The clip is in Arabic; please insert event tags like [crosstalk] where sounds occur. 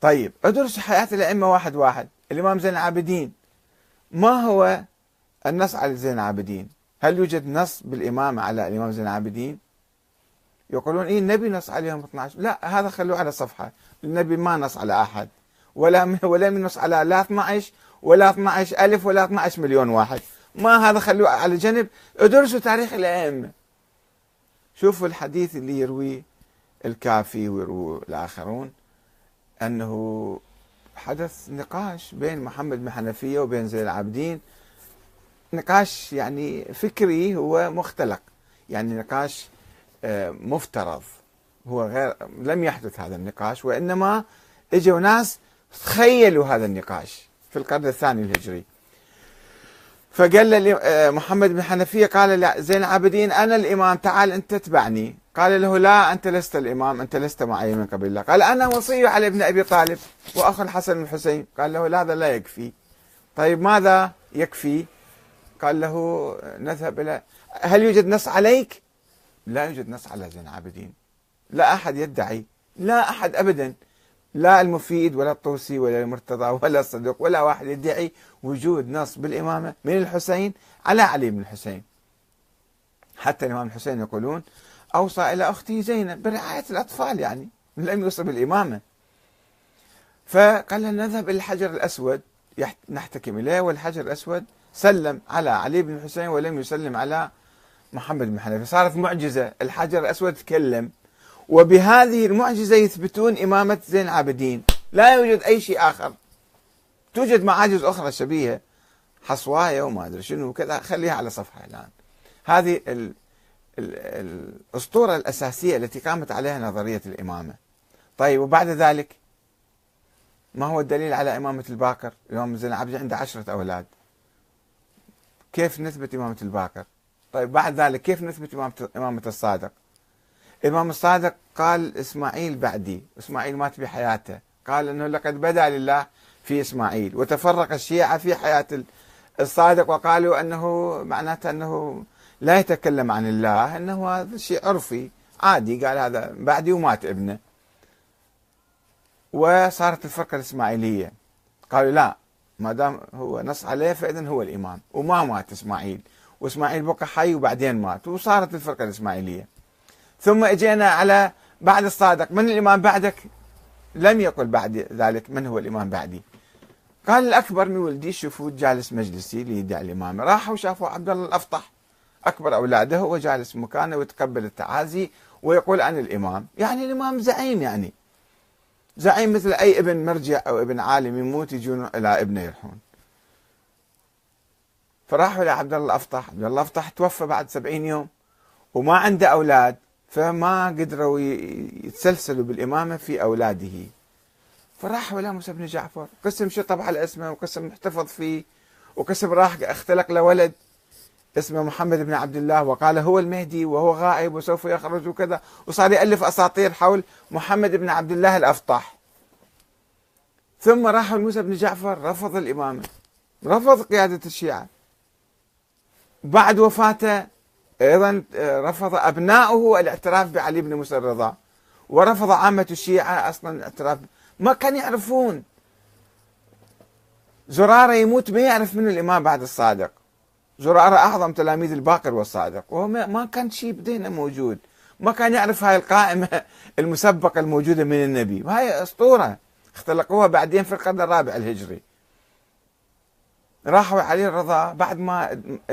طيب ادرس حياة الأئمة واحد واحد. الإمام زين العابدين. ما هو النص على زين العابدين؟ هل يوجد نص بالإمامة على الإمام زين العابدين؟ يقولون إيه النبي نص عليهم 12 لا هذا خلوه على صفحة. النبي ما نص على أحد. ولا ولا من نص على لا 12 ولا 12 ألف ولا 12 مليون واحد. ما هذا خلوه على جنب. ادرسوا تاريخ الأئمة. شوفوا الحديث اللي يرويه الكافي ويروي الآخرون. أنه حدث نقاش بين محمد بن حنفية وبين زين العابدين. نقاش يعني فكري هو مختلق. يعني نقاش آه، مفترض. هو غير لم يحدث هذا النقاش وإنما إجوا ناس تخيلوا هذا النقاش في القرن الثاني الهجري. فقال آه، محمد بن حنفية قال زين العابدين أنا الإمام تعال أنت تتبعني. قال له لا أنت لست الإمام أنت لست معي من قبل الله قال أنا وصي على ابن أبي طالب وأخو الحسن والحسين قال له لا هذا لا يكفي. طيب ماذا يكفي؟ قال له نذهب إلى هل يوجد نص عليك؟ لا يوجد نص على زين العابدين. لا أحد يدعي لا أحد أبدا. لا المفيد ولا الطوسي ولا المرتضى ولا الصدوق ولا واحد يدعي وجود نص بالإمامة من الحسين على علي بن الحسين. حتى الإمام الحسين يقولون أوصى إلى أخته زينب برعاية الأطفال يعني لم يوصي بالإمامة. فقال لنا نذهب إلى الحجر الأسود. نحتكم إليه والحجر الأسود سلم على علي بن الحسين ولم يسلم على محمد بن حنفي صارت معجزة. الحجر الأسود تكلم. وبهذه المعجزة يثبتون إمامة زين العابدين. لا يوجد أي شيء آخر. توجد معاجز أخرى شبيهة. حصواية وما أدري شنو وكذا. خليها على صفحة الآن هذه ال ال الأسطورة الأساسية التي قامت عليها نظرية الإمامة. طيب وبعد ذلك؟ ما هو الدليل على إمامة الباكر الإمام زين العابدين عنده عشرة أولاد. كيف نثبت إمامة الباكر طيب بعد ذلك كيف نثبت إمامة الصادق؟ الإمام الصادق قال إسماعيل بعدي. إسماعيل مات بحياته. قال أنه لقد بدا لله في إسماعيل وتفرق الشيعة في حياة الصادق وقالوا أنه معناته أنه لا يتكلم عن الله أنه هذا شيء عرفي عادي قال هذا بعدي ومات ابنه. وصارت الفرقة الإسماعيلية. قالوا لا ما دام هو نص عليه فإذا هو الإمام. وما مات إسماعيل. وإسماعيل بقى حي وبعدين مات. وصارت الفرقة الإسماعيلية. ثم إجينا على بعد الصادق. من الإمام بعدك؟ لم يقل بعد ذلك من هو الإمام بعدي. قال الأكبر من ولدي شوفوا جالس مجلسي اللي يدعي الامامه راحوا شافوا عبد الله الأفطح. أكبر أولاده هو جالس مكانه ويتقبل التعازي ويقول أنا الإمام. يعني الإمام زعيم يعني. زعيم مثل أي ابن مرجع أو ابن عالم يموت يجون إلى ابنه يرحون فراحوا لعبد الله الأفطح. عبد الله الأفطح توفى بعد سبعين يوم وما عنده أولاد فما قدروا يتسلسلوا بالإمامة في أولاده. فراحوا إلى موسى بن جعفر. قسم شطب على اسمه وقسم احتفظ فيه وقسم راح اختلق له ولد. اسمه محمد بن عبد الله وقال هو المهدي وهو غائب وسوف يخرج وكذا. وصار يألف أساطير حول محمد بن عبد الله الأفطح ثم راحوا لموسى بن جعفر رفض الإمامة. رفض قيادة الشيعة. بعد وفاته أيضا آه، رفض أبناؤه الاعتراف بعلي بن موسى الرضا. ورفض عامة الشيعة أصلا الاعتراف. ما كانوا يعرفون. زرارة يموت ما يعرف من الإمام بعد الصادق. زرارة أعظم تلاميذ الباقر والصادق. وهو ما كان شيء بدينا موجود. ما كان يعرف هاي القائمة [laughs] المسبقة الموجودة من النبي. وهي أسطورة. اختلقوها بعدين في القرن الرابع الهجري. راحوا علي الرضا بعد ما